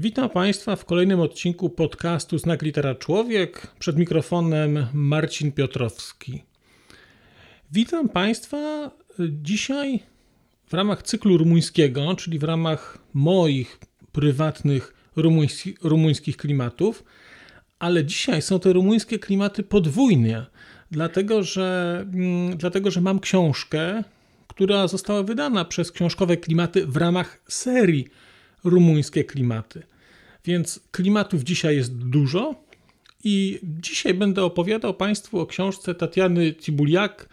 Witam Państwa w kolejnym odcinku podcastu Znak Litera Człowiek. Przed mikrofonem Marcin Piotrowski. Witam Państwa dzisiaj w ramach cyklu rumuńskiego, czyli w ramach moich prywatnych rumuński, rumuńskich klimatów, ale dzisiaj są te rumuńskie klimaty podwójne, dlatego że, mm, dlatego, że mam książkę, która została wydana przez książkowe klimaty w ramach serii rumuńskie klimaty. Więc klimatów dzisiaj jest dużo i dzisiaj będę opowiadał Państwu o książce Tatiany Cibuliak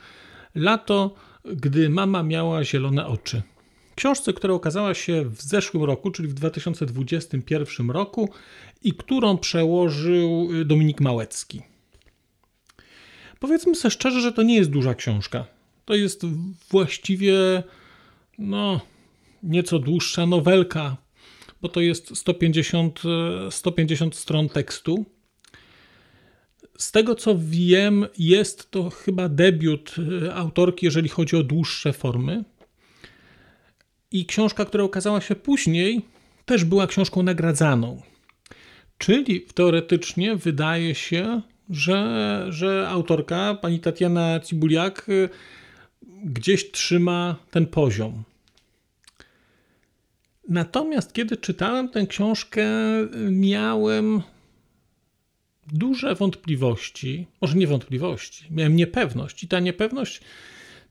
Lato, gdy mama miała zielone oczy. Książce, która ukazała się w zeszłym roku, czyli w 2021 roku i którą przełożył Dominik Małecki. Powiedzmy sobie szczerze, że to nie jest duża książka. To jest właściwie no, nieco dłuższa nowelka, bo to jest 150, 150 stron tekstu. Z tego co wiem, jest to chyba debiut autorki, jeżeli chodzi o dłuższe formy. I książka, która ukazała się później, też była książką nagradzaną. Czyli teoretycznie wydaje się, że, że autorka, pani Tatiana Cibuliak, gdzieś trzyma ten poziom. Natomiast kiedy czytałem tę książkę, miałem duże wątpliwości, może nie wątpliwości, miałem niepewność i ta niepewność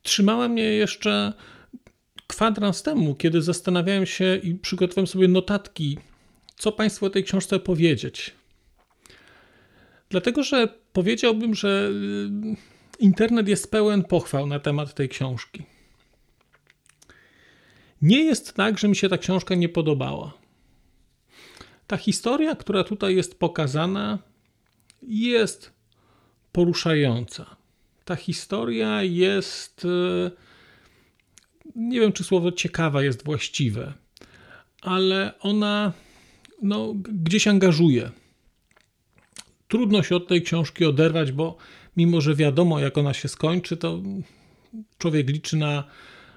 trzymała mnie jeszcze kwadrans temu, kiedy zastanawiałem się i przygotowałem sobie notatki, co Państwu o tej książce powiedzieć. Dlatego, że powiedziałbym, że y, internet jest pełen pochwał na temat tej książki. Nie jest tak, że mi się ta książka nie podobała. Ta historia, która tutaj jest pokazana, jest poruszająca. Ta historia jest. Y, nie wiem, czy słowo ciekawa jest właściwe, ale ona no, gdzieś angażuje. Trudno się od tej książki oderwać, bo mimo, że wiadomo, jak ona się skończy, to człowiek liczy na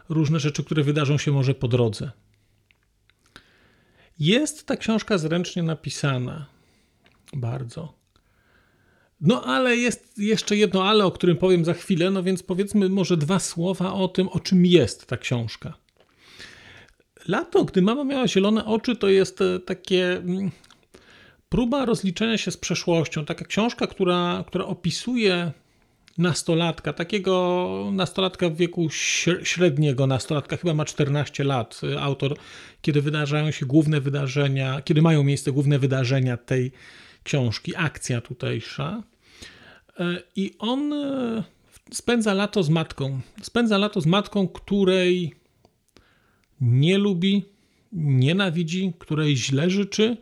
różne rzeczy, które wydarzą się może po drodze. Jest ta książka zręcznie napisana. Bardzo. No ale jest jeszcze jedno ale, o którym powiem za chwilę, no więc powiedzmy może dwa słowa o tym, o czym jest ta książka. Lato, gdy mama miała zielone oczy, to jest e, takie mm, próba rozliczenia się z przeszłością. Taka książka, która, która opisuje nastolatka, takiego nastolatka w wieku średniego nastolatka, chyba ma 14 lat. Autor, kiedy wydarzają się główne wydarzenia, kiedy mają miejsce główne wydarzenia tej książki, akcja tutejsza. E, I on e, spędza lato z matką. Spędza lato z matką, której nie lubi, nienawidzi, której źle życzy.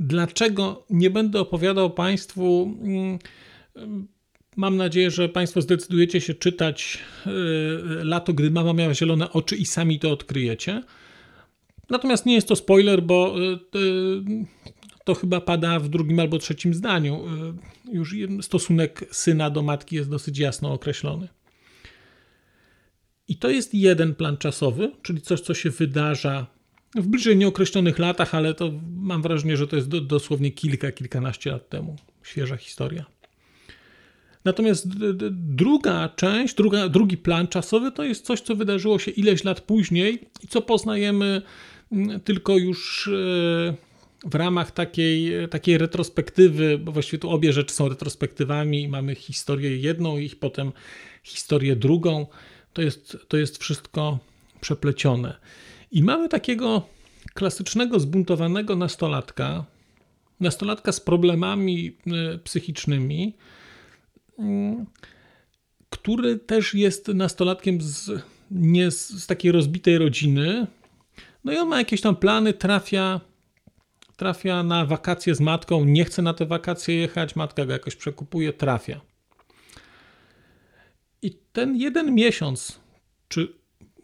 Dlaczego nie będę opowiadał Państwu? Mam nadzieję, że Państwo zdecydujecie się czytać e, Lato, gdy mama miała zielone oczy i sami to odkryjecie. Natomiast nie jest to spoiler, bo to chyba pada w drugim albo trzecim zdaniu. Y, już stosunek syna do matki jest dosyć jasno określony. I to jest jeden plan czasowy, czyli coś, co się wydarza w bliżej nieokreślonych latach, ale to mam wrażenie, że to jest do, dosłownie kilka, kilkanaście lat temu. Świeża historia. Natomiast druga część, druga, drugi plan czasowy to jest coś, co wydarzyło się ileś lat później i co poznajemy mm, tylko już e, w ramach takiej, takiej retrospektywy, bo właściwie tu obie rzeczy są retrospektywami, mamy historię jedną i potem historię drugą, to jest, to jest wszystko przeplecione. I mamy takiego klasycznego, zbuntowanego nastolatka, nastolatka z problemami e, psychicznymi, który też jest nastolatkiem z, nie z, z takiej rozbitej rodziny. No i on ma jakieś tam plany, trafia trafia na wakacje z matką, nie chce na te wakacje jechać, matka go jakoś przekupuje, trafia. I ten jeden miesiąc, czy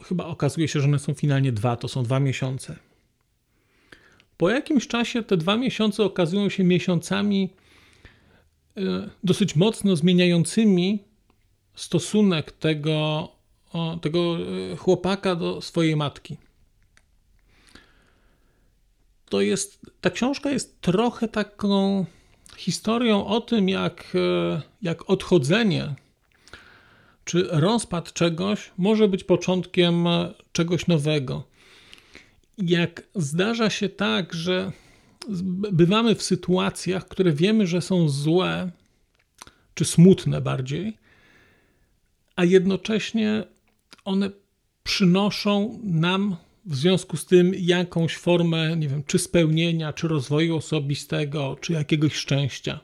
chyba okazuje się, że one są finalnie dwa, to są dwa miesiące. Po jakimś czasie te dwa miesiące okazują się miesiącami dosyć mocno zmieniającymi stosunek tego, tego e, chłopaka do swojej matki. To jest, ta książka jest trochę taką historią o tym, jak, e, jak odchodzenie czy rozpad czegoś może być początkiem czegoś nowego. Jak zdarza się tak, że bywamy w sytuacjach, które wiemy, że są złe, czy smutne bardziej, a jednocześnie one przynoszą nam w związku z tym jakąś formę, nie wiem, czy spełnienia, czy rozwoju osobistego, czy jakiegoś szczęścia.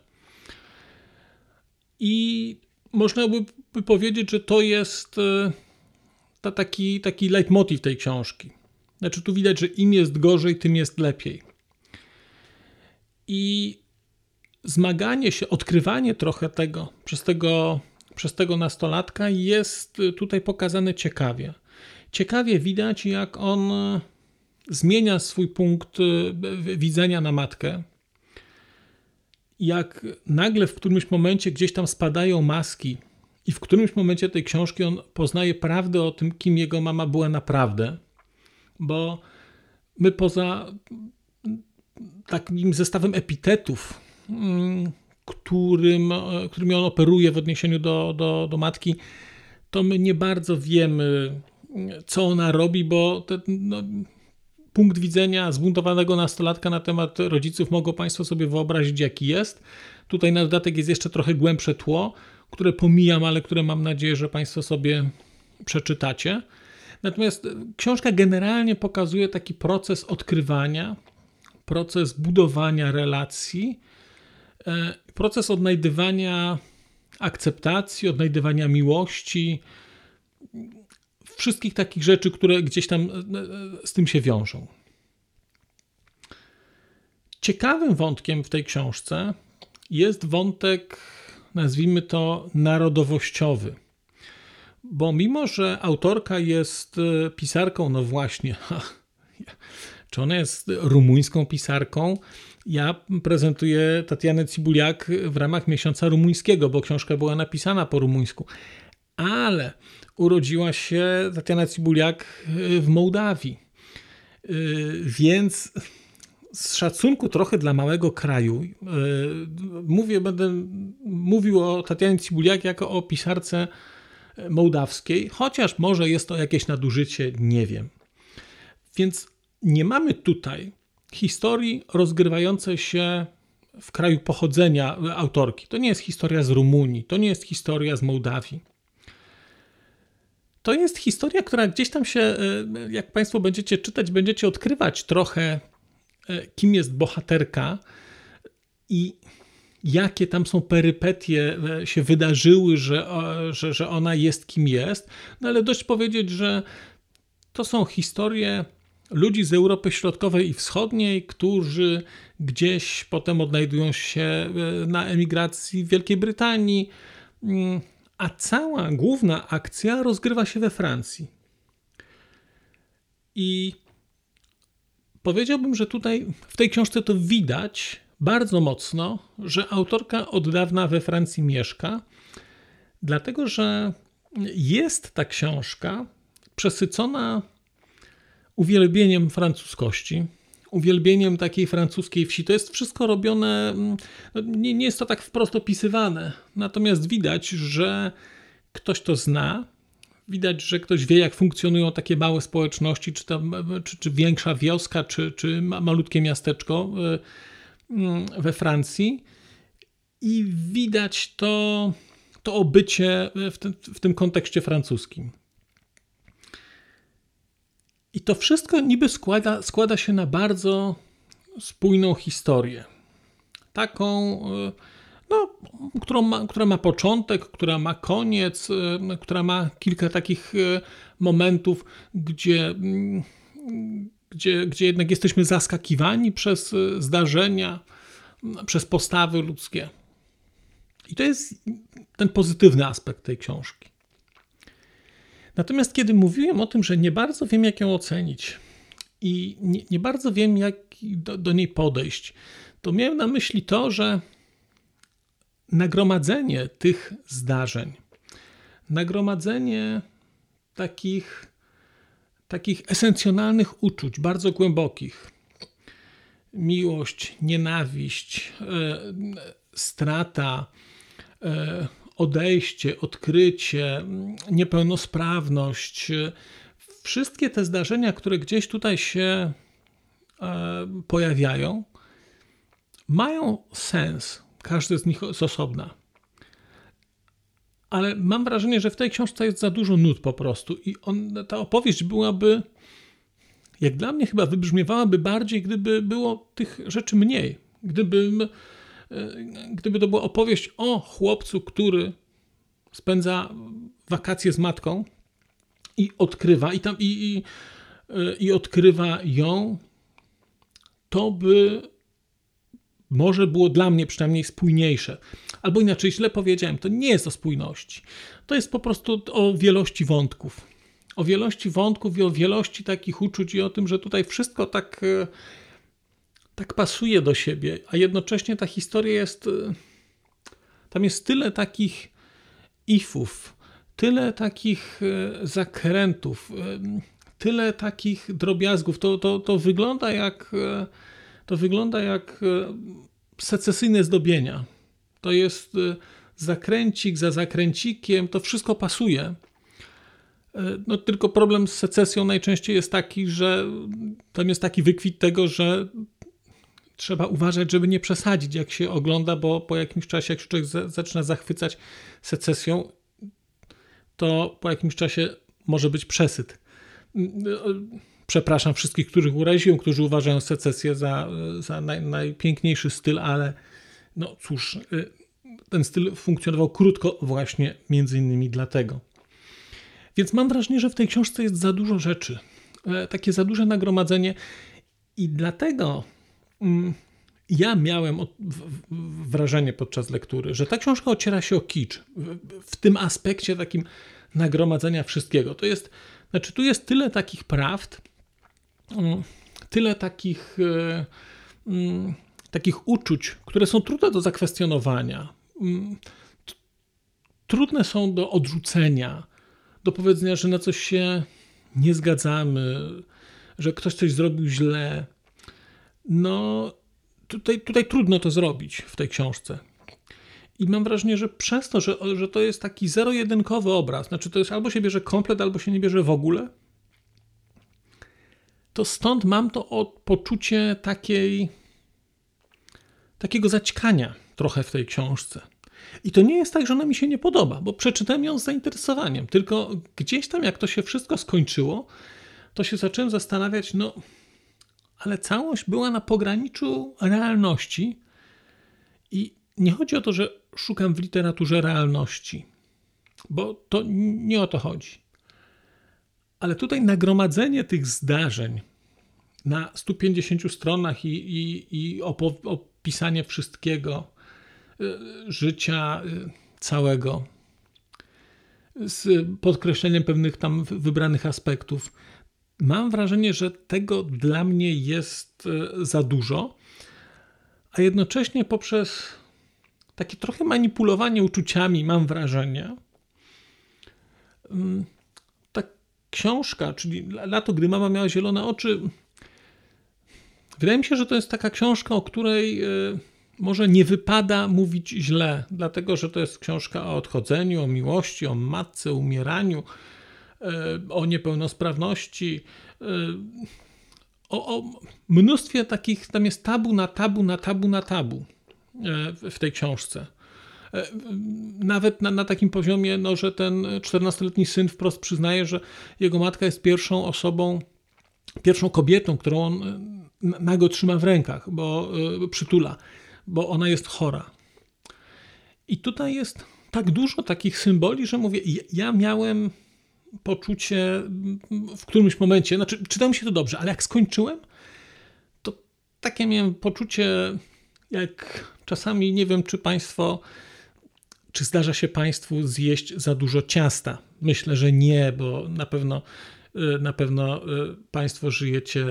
I można by powiedzieć, że to jest e, ta, taki, taki leitmotiv tej książki. Znaczy, tu widać, że im jest gorzej, tym jest lepiej. I zmaganie się, odkrywanie trochę tego przez tego, przez tego nastolatka jest tutaj pokazane ciekawie. Ciekawie widać, jak on zmienia swój punkt e, widzenia na matkę. Jak nagle w którymś momencie gdzieś tam spadają maski, i w którymś momencie tej książki on poznaje prawdę o tym, kim jego mama była naprawdę, bo my poza takim zestawem epitetów, mm, którym, którymi on operuje w odniesieniu do, do, do matki, to my nie bardzo wiemy, co ona robi, bo te, no, punkt widzenia zbuntowanego nastolatka na temat rodziców mogą Państwo sobie wyobrazić, jaki jest. Tutaj na dodatek jest jeszcze trochę głębsze tło, które pomijam, ale które mam nadzieję, że Państwo sobie przeczytacie. Natomiast książka generalnie pokazuje taki proces odkrywania, proces budowania relacji, e, proces odnajdywania akceptacji, odnajdywania miłości, wszystkich takich rzeczy, które gdzieś tam e, e, z tym się wiążą. Ciekawym wątkiem w tej książce jest wątek nazwijmy to, narodowościowy. Bo mimo, że autorka jest pisarką, no właśnie, czy ona jest rumuńską pisarką, ja prezentuję Tatianę Cibuliak w ramach miesiąca rumuńskiego, bo książka była napisana po rumuńsku. Ale urodziła się Tatiana Cibuliak e, w Mołdawii. E, więc z szacunku trochę dla małego kraju, e, mówię, będę mówił o Tatianie Cibuliak jako o pisarce mołdawskiej, chociaż może jest to jakieś nadużycie, nie wiem. Więc nie mamy tutaj historii rozgrywającej się w kraju pochodzenia autorki. To nie jest historia z Rumunii, to nie jest historia z Mołdawii. To jest historia, która gdzieś tam się, e, jak Państwo będziecie czytać, będziecie odkrywać trochę E, kim jest bohaterka i jakie tam są perypetie e, się wydarzyły, że, że, że ona jest kim jest. No ale dość powiedzieć, że to są historie ludzi z Europy Środkowej i Wschodniej, którzy gdzieś potem odnajdują się e, na emigracji w Wielkiej Brytanii, mm, a cała główna akcja rozgrywa się we Francji. I Powiedziałbym, że tutaj w tej książce to widać bardzo mocno, że autorka od dawna we Francji mieszka, dlatego że jest ta książka przesycona uwielbieniem francuskości, uwielbieniem takiej francuskiej wsi. To jest wszystko robione, no, nie, nie jest to tak wprost opisywane, natomiast widać, że ktoś to zna, widać, że ktoś wie, jak funkcjonują takie małe społeczności, czy, tam, czy, czy większa wioska, czy, czy malutkie miasteczko e, mm, we Francji. I widać to, to obycie w w tym kontekście francuskim. I to wszystko niby składa, składa się na bardzo spójną historię. Taką e, no, którą ma, która ma początek, która ma koniec, y, która ma kilka takich y, momentów, gdzie, mm, gdzie, gdzie jednak jesteśmy zaskakiwani przez zdarzenia, przez postawy ludzkie. I to jest ten pozytywny aspekt tej książki. Natomiast kiedy mówiłem o tym, że nie bardzo wiem, jak ją ocenić i nie, nie bardzo wiem, jak do, do niej podejść, to miałem na myśli to, że nagromadzenie tych zdarzeń, nagromadzenie takich, takich esencjonalnych uczuć, bardzo głębokich, miłość, nienawiść, e, strata, e, odejście, odkrycie, niepełnosprawność, wszystkie te zdarzenia, które gdzieś tutaj się e, pojawiają, mają sens. Każdy z nich z osobna. Ale mam wrażenie, że w tej książce jest za dużo nut po prostu i on, ta opowieść byłaby, jak dla mnie chyba wybrzmiewałaby bardziej, gdyby było tych rzeczy mniej. Gdybym gdyby to była opowieść o chłopcu, który spędza wakacje z matką i odkrywa i tam i, i, e, i odkrywa ją, to by może było dla mnie przynajmniej spójniejsze. Albo inaczej, źle powiedziałem, to nie jest o spójności. To jest po prostu o wielości wątków. O wielości wątków i o wielości takich uczuć i o tym, że tutaj wszystko tak e, tak pasuje do siebie, a jednocześnie ta historia jest. Y, tam jest tyle takich ifów, tyle takich y, zakrętów, y, tyle takich drobiazgów. To, to, to wygląda jak. To wygląda jak secesyjne zdobienia. To jest zakręcik za zakręcikiem, to wszystko pasuje. No, tylko problem z secesją najczęściej jest taki, że tam jest taki wykwit tego, że trzeba uważać, żeby nie przesadzić, jak się ogląda, bo po jakimś czasie, jak człowiek zaczyna zachwycać secesją, to po jakimś czasie może być przesyt. Przepraszam wszystkich, których uraziłem, którzy uważają secesję za, za naj, najpiękniejszy styl, ale no cóż, ten styl funkcjonował krótko właśnie między innymi dlatego. Więc mam wrażenie, że w tej książce jest za dużo rzeczy. E, takie za duże nagromadzenie i dlatego Mm, ja miałem wrażenie podczas lektury, że ta książka ociera się o kicz w tym aspekcie takim nagromadzenia wszystkiego. To jest, znaczy tu jest tyle takich prawd, mm, tyle takich, e, mm, takich uczuć, które są trudne do zakwestionowania, trudne są do odrzucenia, do powiedzenia, że na coś się nie zgadzamy, że ktoś coś zrobił źle, no tutaj, tutaj trudno to zrobić w tej książce. I mam wrażenie, że przez to, że, że to jest taki zero-jedynkowy obraz, znaczy to jest albo się bierze komplet, albo się nie bierze w ogóle, to stąd mam to od poczucie takiej, takiego zaćkania trochę w tej książce. I to nie jest tak, że ona mi się nie podoba, bo przeczytałem ją z zainteresowaniem, tylko gdzieś tam, jak to się wszystko skończyło, to się zacząłem zastanawiać, no ale całość była na pograniczu realności. I nie chodzi o to, że szukam w literaturze realności, bo to nie o to chodzi. Ale tutaj nagromadzenie tych zdarzeń na 150 stronach i, i, i opisanie wszystkiego, y, życia y, całego, z podkreśleniem pewnych tam wybranych aspektów, Mam wrażenie, że tego dla mnie jest e, za dużo, a jednocześnie poprzez takie trochę manipulowanie uczuciami, mam wrażenie, mm, ta książka, czyli Lato, gdy mama miała zielone oczy, wydaje mi się, że to jest taka książka, o której e, może nie wypada mówić źle, dlatego że to jest książka o odchodzeniu, o miłości, o matce, umieraniu, o niepełnosprawności, e, o, o mnóstwie takich, tam jest tabu na tabu na tabu na tabu e, w tej książce. Nawet na, na takim poziomie, no, że ten 14-letni syn wprost przyznaje, że jego matka jest pierwszą osobą, pierwszą kobietą, którą on nago trzyma w rękach, bo przytula, bo ona jest chora. I tutaj jest tak dużo takich symboli, że mówię, ja miałem poczucie w którymś momencie, znaczy czytało mi się to dobrze, ale jak skończyłem, to takie miałem poczucie, jak czasami nie wiem, czy Państwo, czy zdarza się Państwu zjeść za dużo ciasta. Myślę, że nie, bo na pewno, y, na pewno y, Państwo żyjecie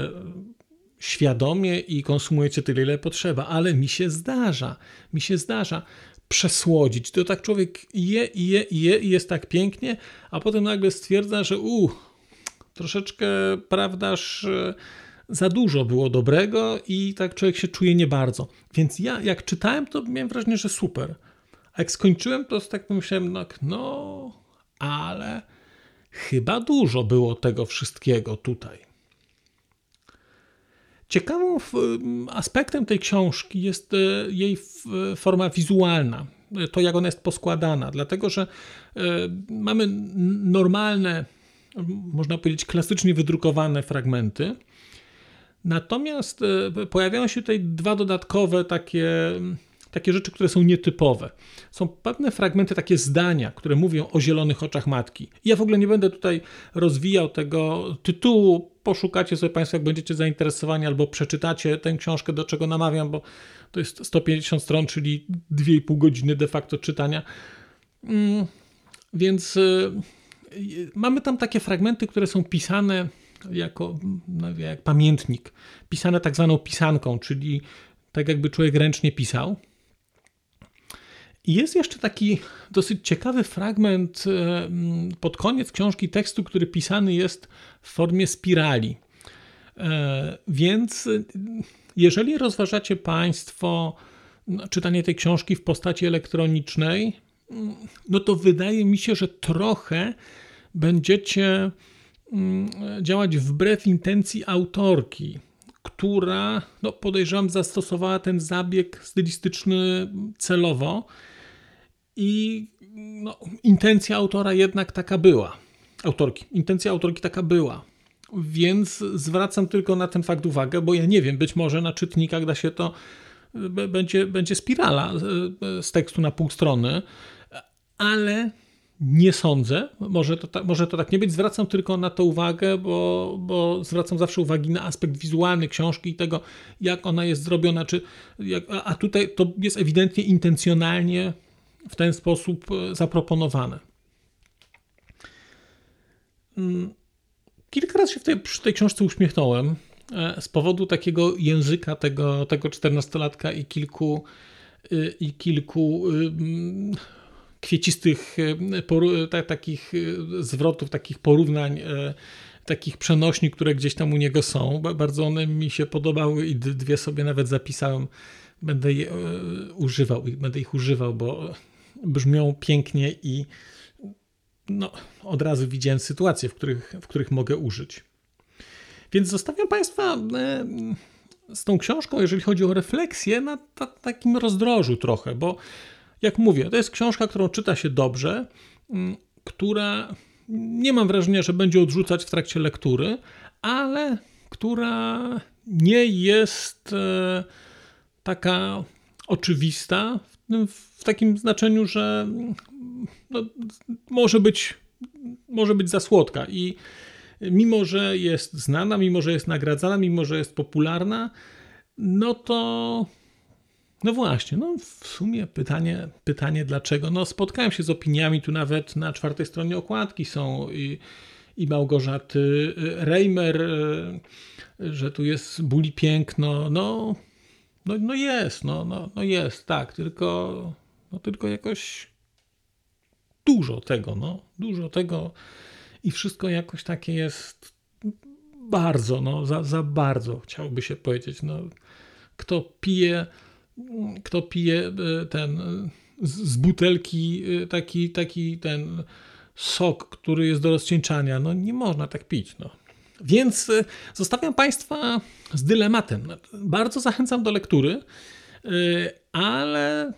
świadomie i konsumujecie tyle, ile potrzeba, ale mi się zdarza, mi się zdarza przesłodzić. To tak człowiek je, je, je i jest tak pięknie, a potem nagle stwierdza, że u, troszeczkę, prawdaż, za dużo było dobrego i tak człowiek się czuje nie bardzo. Więc ja jak czytałem, to miałem wrażenie, że super. A jak skończyłem, to tak pomyślałem, no, no ale chyba dużo było tego wszystkiego tutaj. Ciekawym aspektem tej książki jest e, jej forma wizualna, to jak ona jest poskładana, dlatego że e, mamy normalne, można powiedzieć klasycznie wydrukowane fragmenty, natomiast e, pojawiają się tutaj dwa dodatkowe takie takie rzeczy, które są nietypowe. Są pewne fragmenty, takie zdania, które mówią o zielonych oczach matki. Ja w ogóle nie będę tutaj rozwijał tego tytułu. Poszukacie sobie Państwo, jak będziecie zainteresowani, albo przeczytacie tę książkę, do czego namawiam, bo to jest 150 stron, czyli 2,5 godziny de facto czytania. Mm, więc y, y, mamy tam takie fragmenty, które są pisane jako no, jak pamiętnik, pisane tak zwaną pisanką, czyli tak jakby człowiek ręcznie pisał. I jest jeszcze taki dosyć ciekawy fragment e, pod koniec książki tekstu, który pisany jest w formie spirali. E, więc e, jeżeli rozważacie Państwo no, czytanie tej książki w postaci elektronicznej, mm, no to wydaje mi się, że trochę będziecie mm, działać wbrew intencji autorki, która, no podejrzewam, zastosowała ten zabieg stylistyczny celowo i no, intencja autora jednak taka była. Autorki. Intencja autorki taka była. Więc zwracam tylko na ten fakt uwagę, bo ja nie wiem, być może na czytnikach da się to, będzie, będzie spirala z tekstu na pół strony, ale nie sądzę, może to, tak, może to tak nie być. Zwracam tylko na to uwagę, bo, bo zwracam zawsze uwagi na aspekt wizualny książki i tego, jak ona jest zrobiona. Czy, jak, a tutaj to jest ewidentnie intencjonalnie w ten sposób e, zaproponowane. Mm, kilka razy się w tej, przy tej książce uśmiechnąłem e, z powodu takiego języka tego, tego 14-latka i kilku, e, i kilku kwiecistych takich zwrotów, takich porównań, takich przenośni, które gdzieś tam u niego są. Bardzo one mi się podobały i dwie sobie nawet zapisałem. Będę je używał, będę ich używał, bo brzmią pięknie i no, od razu widziałem sytuacje, w których, w których mogę użyć. Więc zostawiam Państwa e, z tą książką, jeżeli chodzi o refleksję, na takim rozdrożu trochę, bo jak mówię, to jest książka, którą czyta się dobrze, która nie mam wrażenia, że będzie odrzucać w trakcie lektury, ale która nie jest e, taka oczywista w takim znaczeniu, że no, może, być, może być za słodka i mimo, że jest znana, mimo, że jest nagradzana, mimo, że jest popularna, no to no właśnie, no w sumie pytanie, pytanie dlaczego. No spotkałem się z opiniami, tu nawet na czwartej stronie okładki są i, i Małgorzaty Reimer, że tu jest buli piękno, no no, no jest, no, no, no jest, tak, tylko, no tylko jakoś dużo tego, no, dużo tego i wszystko jakoś takie jest bardzo, no, za, za bardzo, chciałoby się powiedzieć, no, kto pije, kto pije e, ten z butelki e, taki, taki ten sok, który jest do rozcieńczania, no nie można tak pić, no. Więc y, zostawiam Państwa z dylematem. Bardzo zachęcam do lektury, y, ale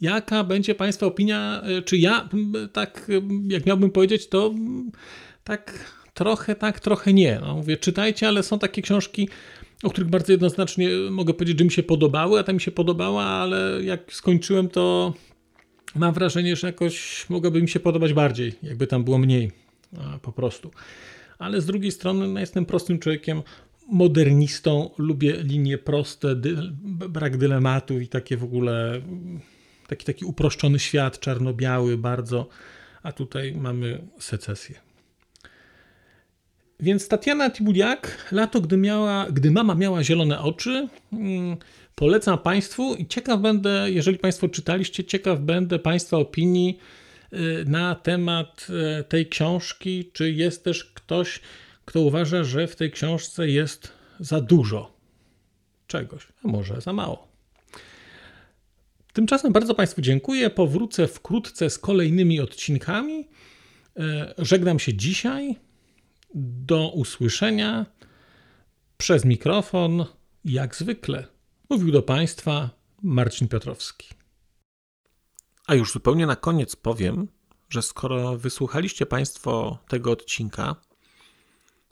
jaka będzie Państwa opinia, y, czy ja, tak jak miałbym powiedzieć, to tak trochę tak, trochę nie. No, mówię, czytajcie, ale są takie książki, o których bardzo jednoznacznie mogę powiedzieć, że mi się podobały, a ta mi się podobała, ale jak skończyłem, to mam wrażenie, że jakoś mogłaby mi się podobać bardziej, jakby tam było mniej po prostu. Ale z drugiej strony no, jestem prostym człowiekiem, modernistą, lubię linie proste, dy, brak dylematów i takie w ogóle taki, taki uproszczony świat, czarno-biały bardzo, a tutaj mamy secesję. Więc Tatiana Tibuliak, lato, gdy, miała, gdy mama miała zielone oczy, hmm, polecam Państwu i ciekaw będę, jeżeli Państwo czytaliście, ciekaw będę Państwa opinii y, na temat y, tej książki. Czy jest też ktoś, kto uważa, że w tej książce jest za dużo czegoś, a może za mało. Tymczasem bardzo Państwu dziękuję. Powrócę wkrótce z kolejnymi odcinkami. E, żegnam się dzisiaj. Do usłyszenia przez mikrofon, jak zwykle. Mówił do Państwa Marcin Piotrowski. A już zupełnie na koniec powiem, że skoro wysłuchaliście Państwo tego odcinka,